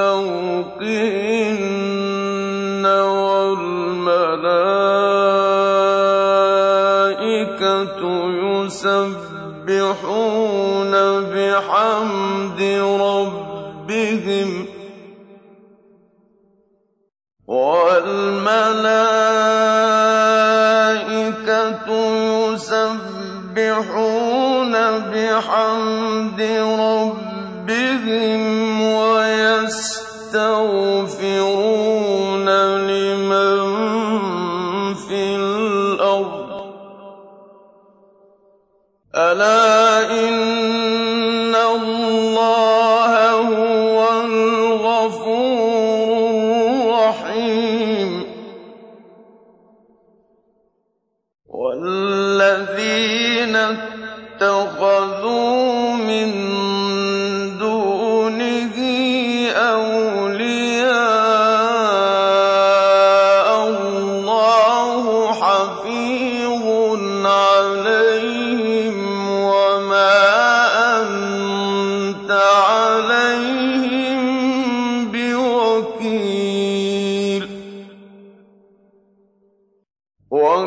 فوقهن والملائكة يسبحون بحمد ربهم والملائكة يسبحون بحمد ربهم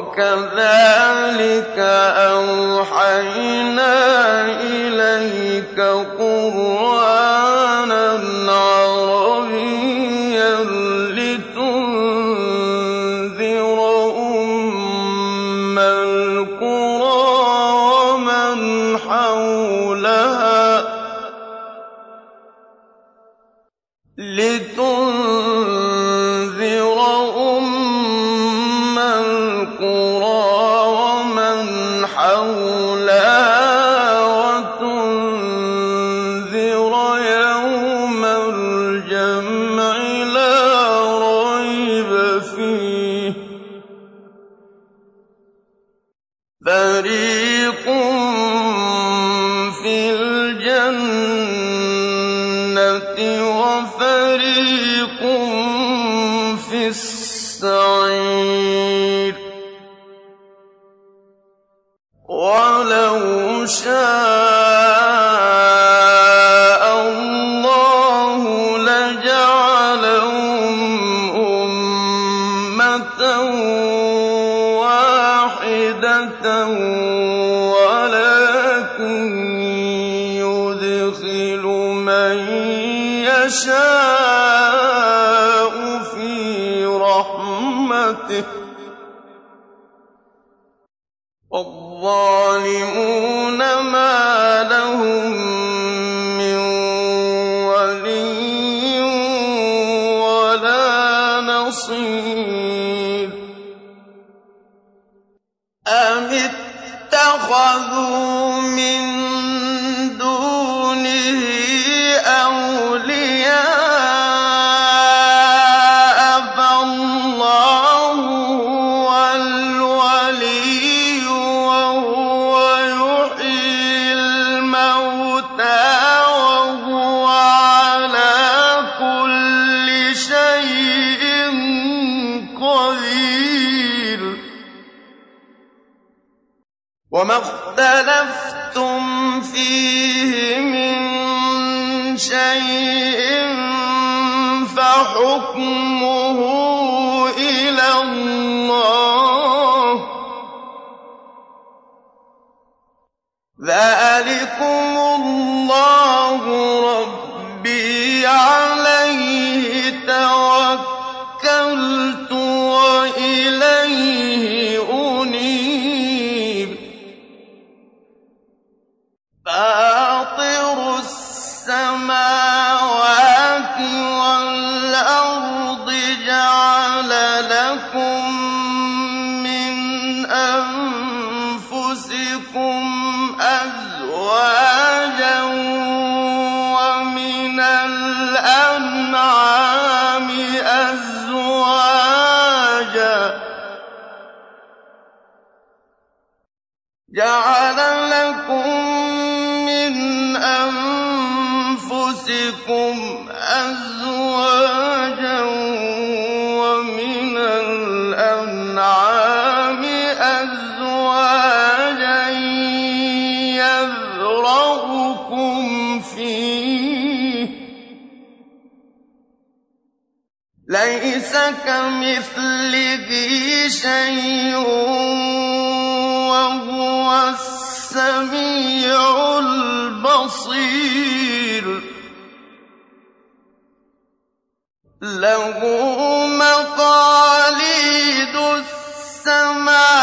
وكذلك أوحى جَعَلَهُمْ أُمَّةً وَاحِدَةً وَلَٰكِن يُدْخِلُ مَن يَشَاءُ فِي رَحْمَتِهِ ۚ وَالظَّالِمُونَ اختلفتم فيه من شيء فحكمه إلى الله. أَزْوَاجًا وَمِنَ الْأَنْعَامِ أَزْوَاجًا يَذْرَؤُكُمْ فِيهِ ۚ. لَيْسَ كَمِثْلِهِ شَيْءٌ ۖ وَهُوَ السَّمِيعُ الْبَصِيرُ. لَّهُ مَقَالِيدُ السَّمَاوَاتِ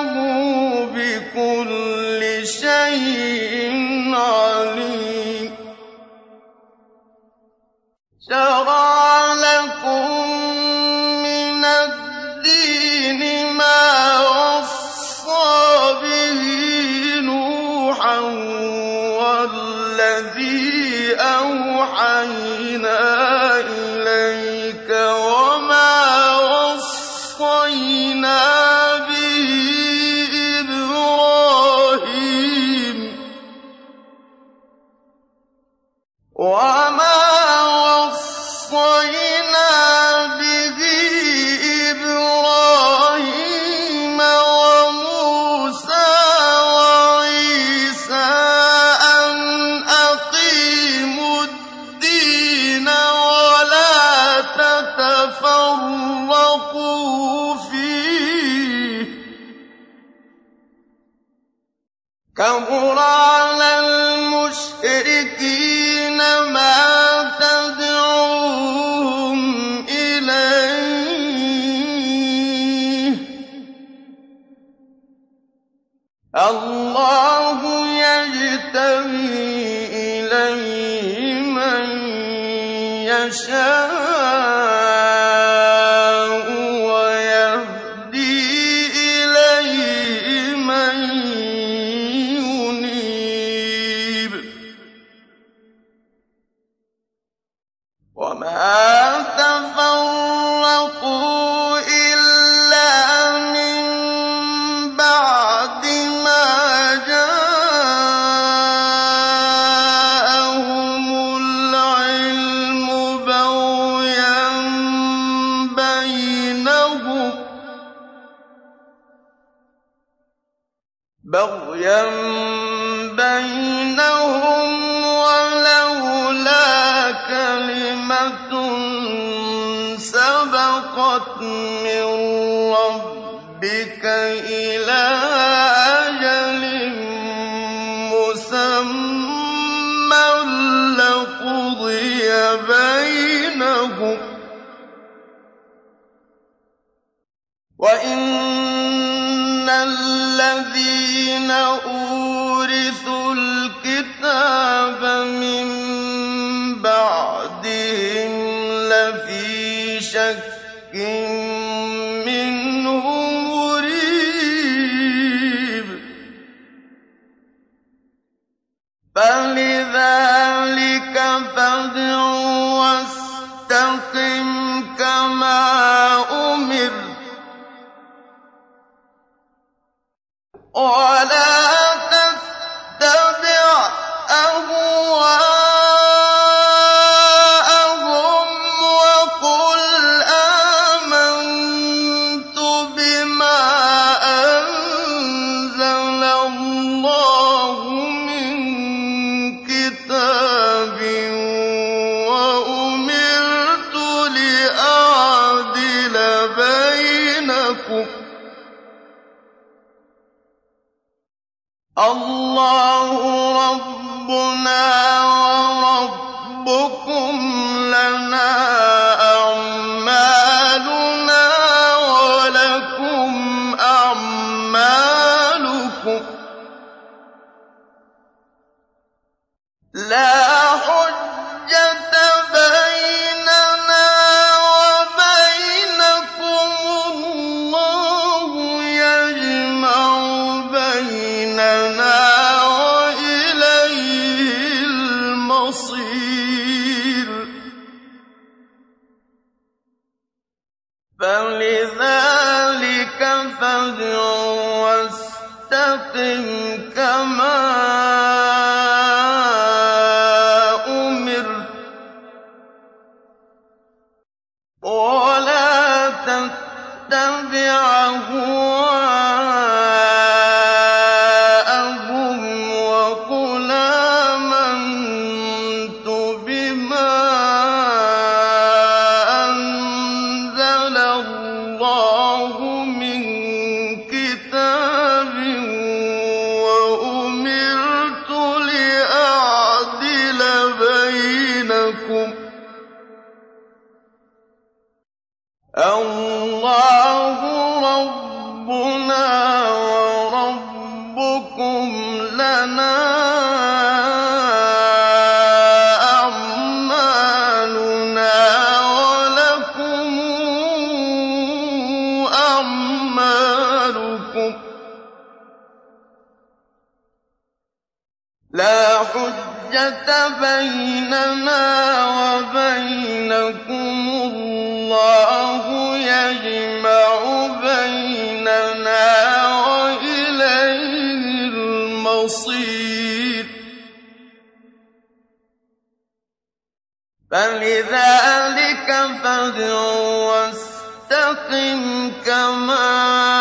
إنه بكل شيء الله يجتبي إليه من يشاء. الذين أورثوا الكتاب من oh لَنَا فاستقم كما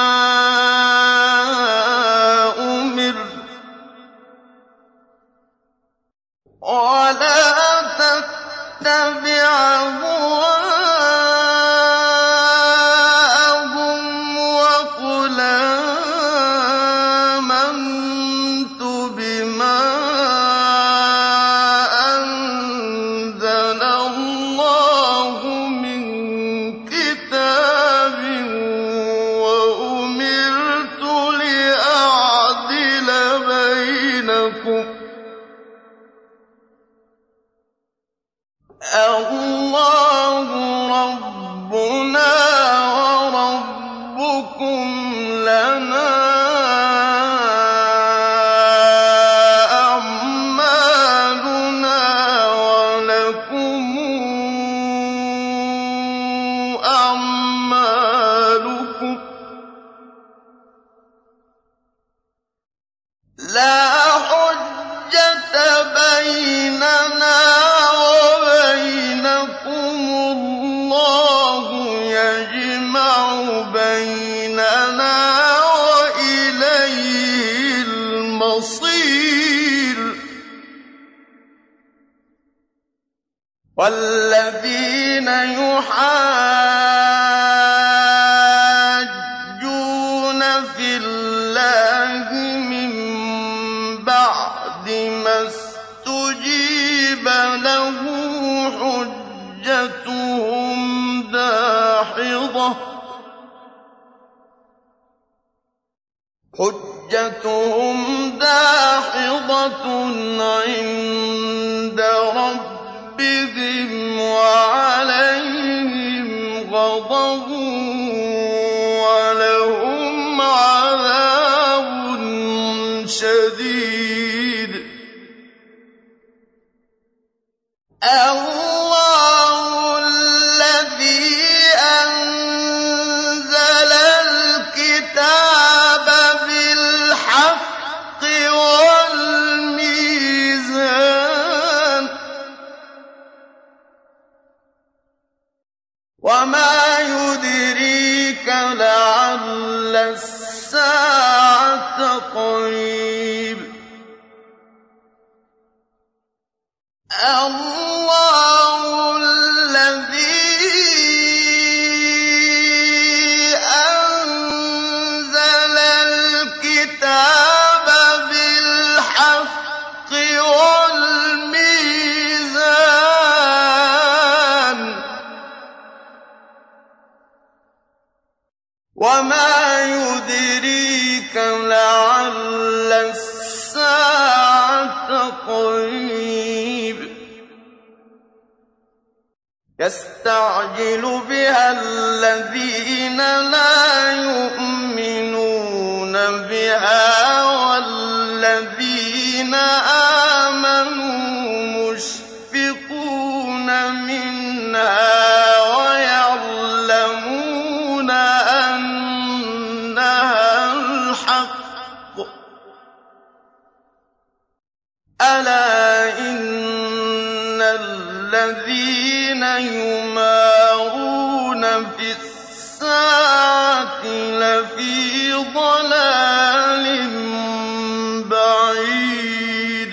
اللَّهُ فِي اللَّهِ مِن بَعْدِ مَا اسْتُجِيبَ لَهُ ۙ حُجَّتُهُمْ دَاحِضَةٌ ۖ عِندَ رَبِّهِمْ يستعجل بها الذين لا يؤمنون بها والذين يمارون في الساعة لفي ضلال بعيد.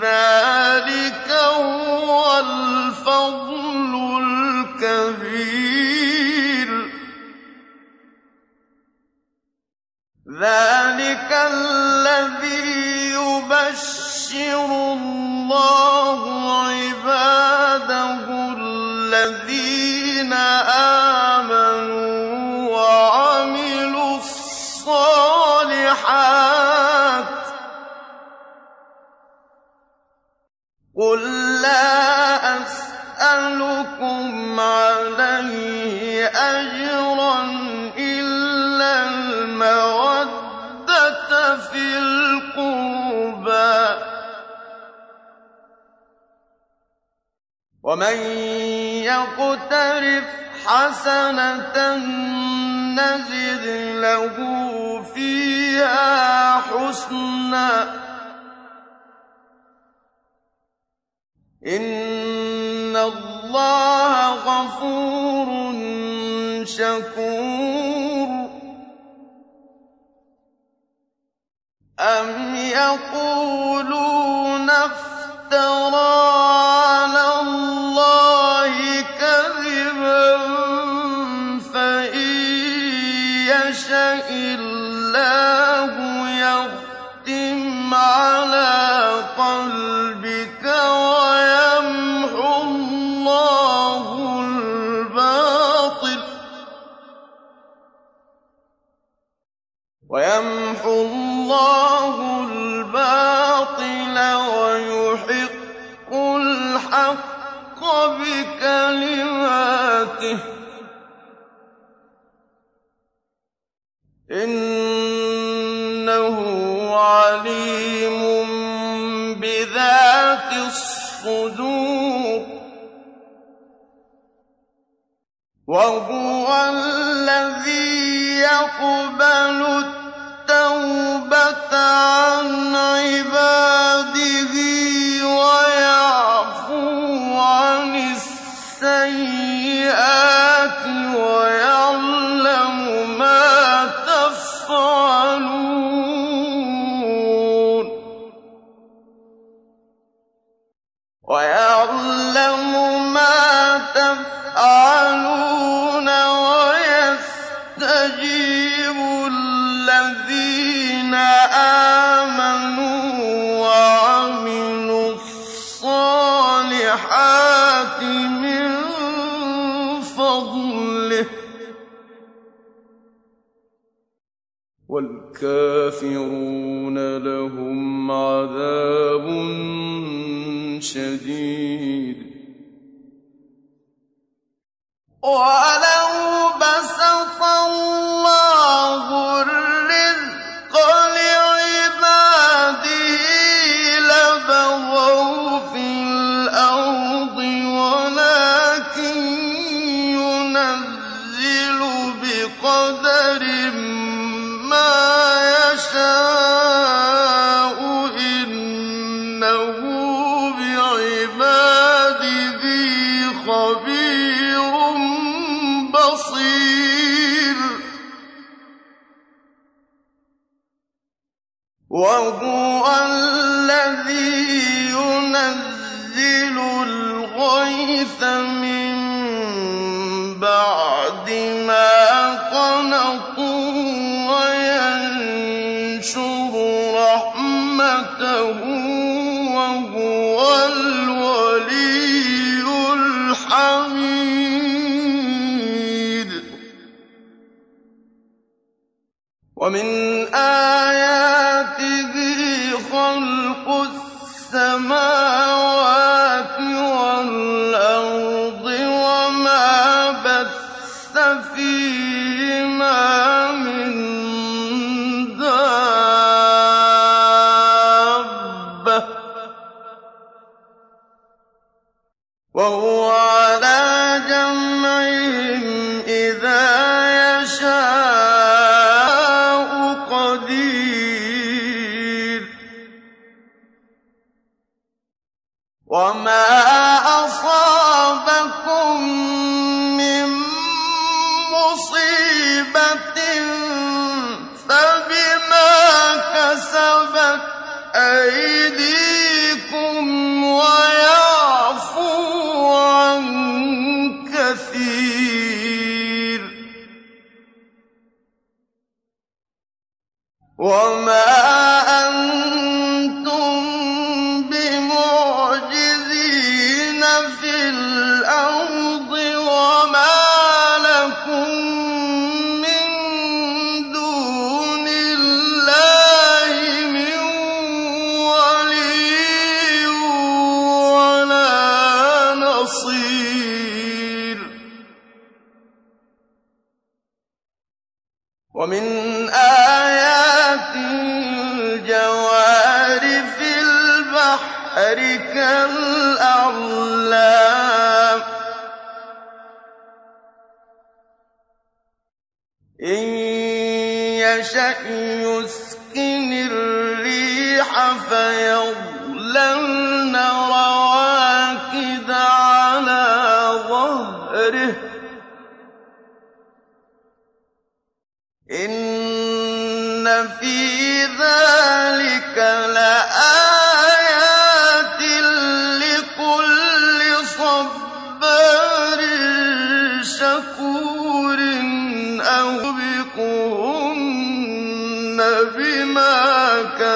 إذا حَسَنَةً نَّزِدْ لَهُ فِيهَا حُسْنًا ۚ إِنَّ اللَّهَ غَفُورٌ شَكُورٌ أَمْ يَقُولُونَ افْتَرَاهُ رحمته إنه عليم بذات الصدور. وهو الذي يقبل التوبة عن عباده. وَيَعْلَمُ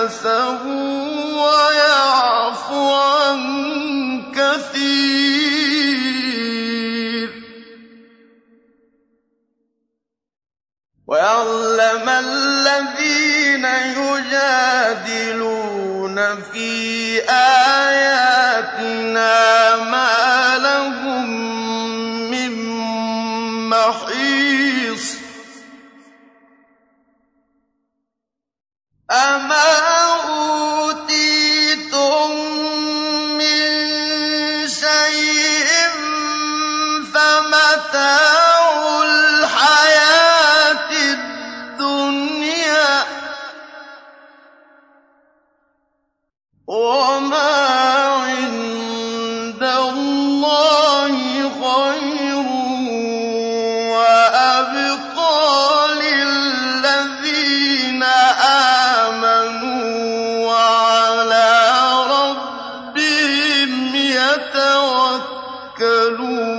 كَسَبُوا يَتَوَكَّلُونَ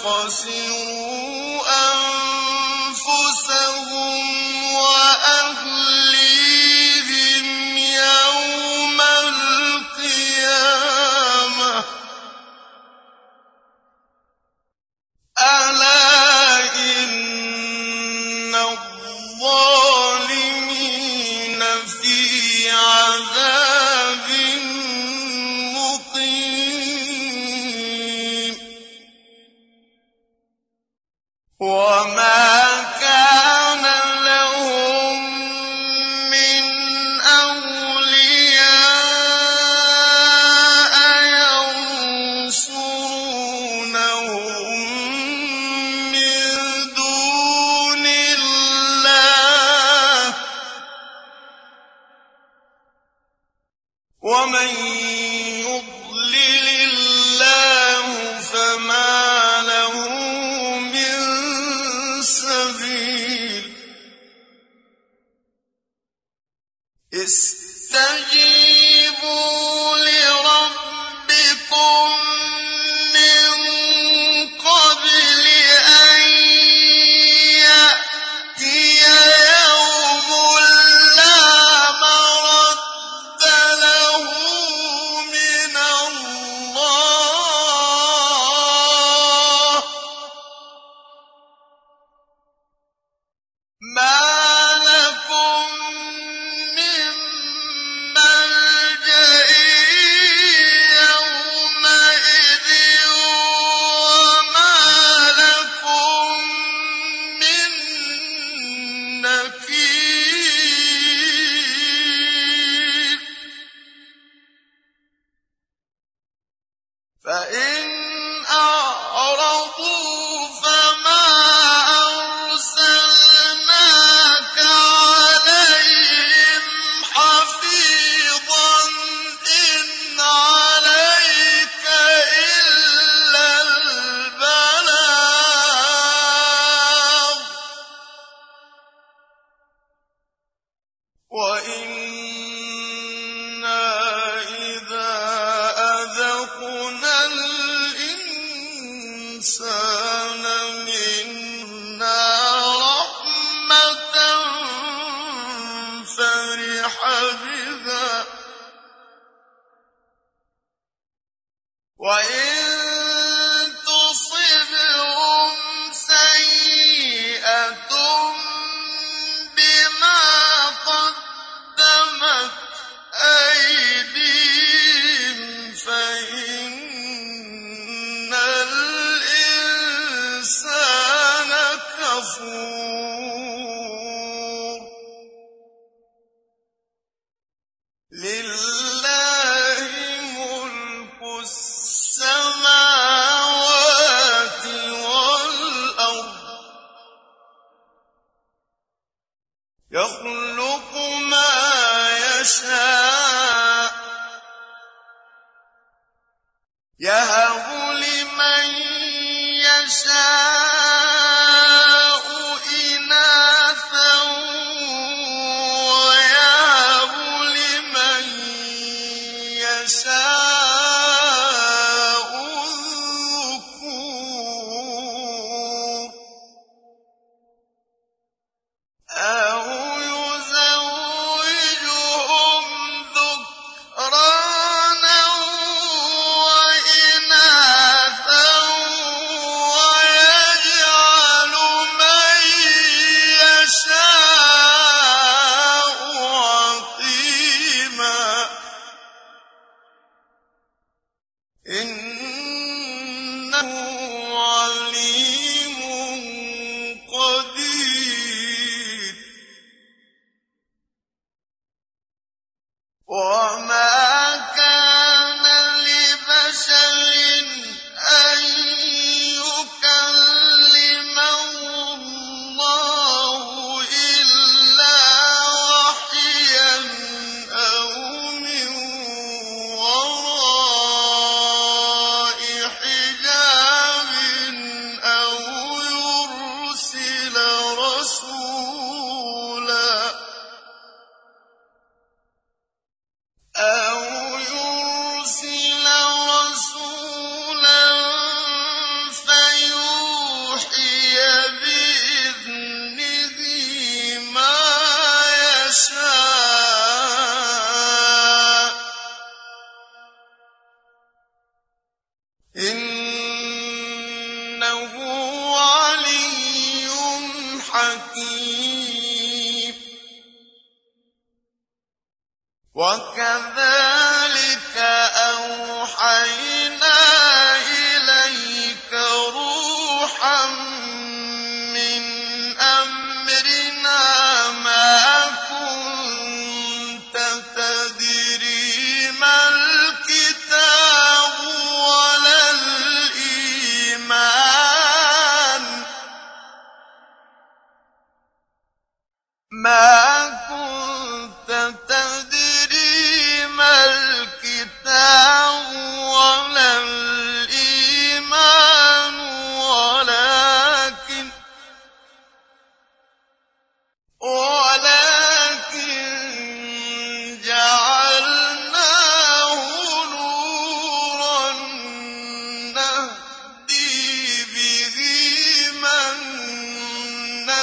خسروا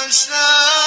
نشاء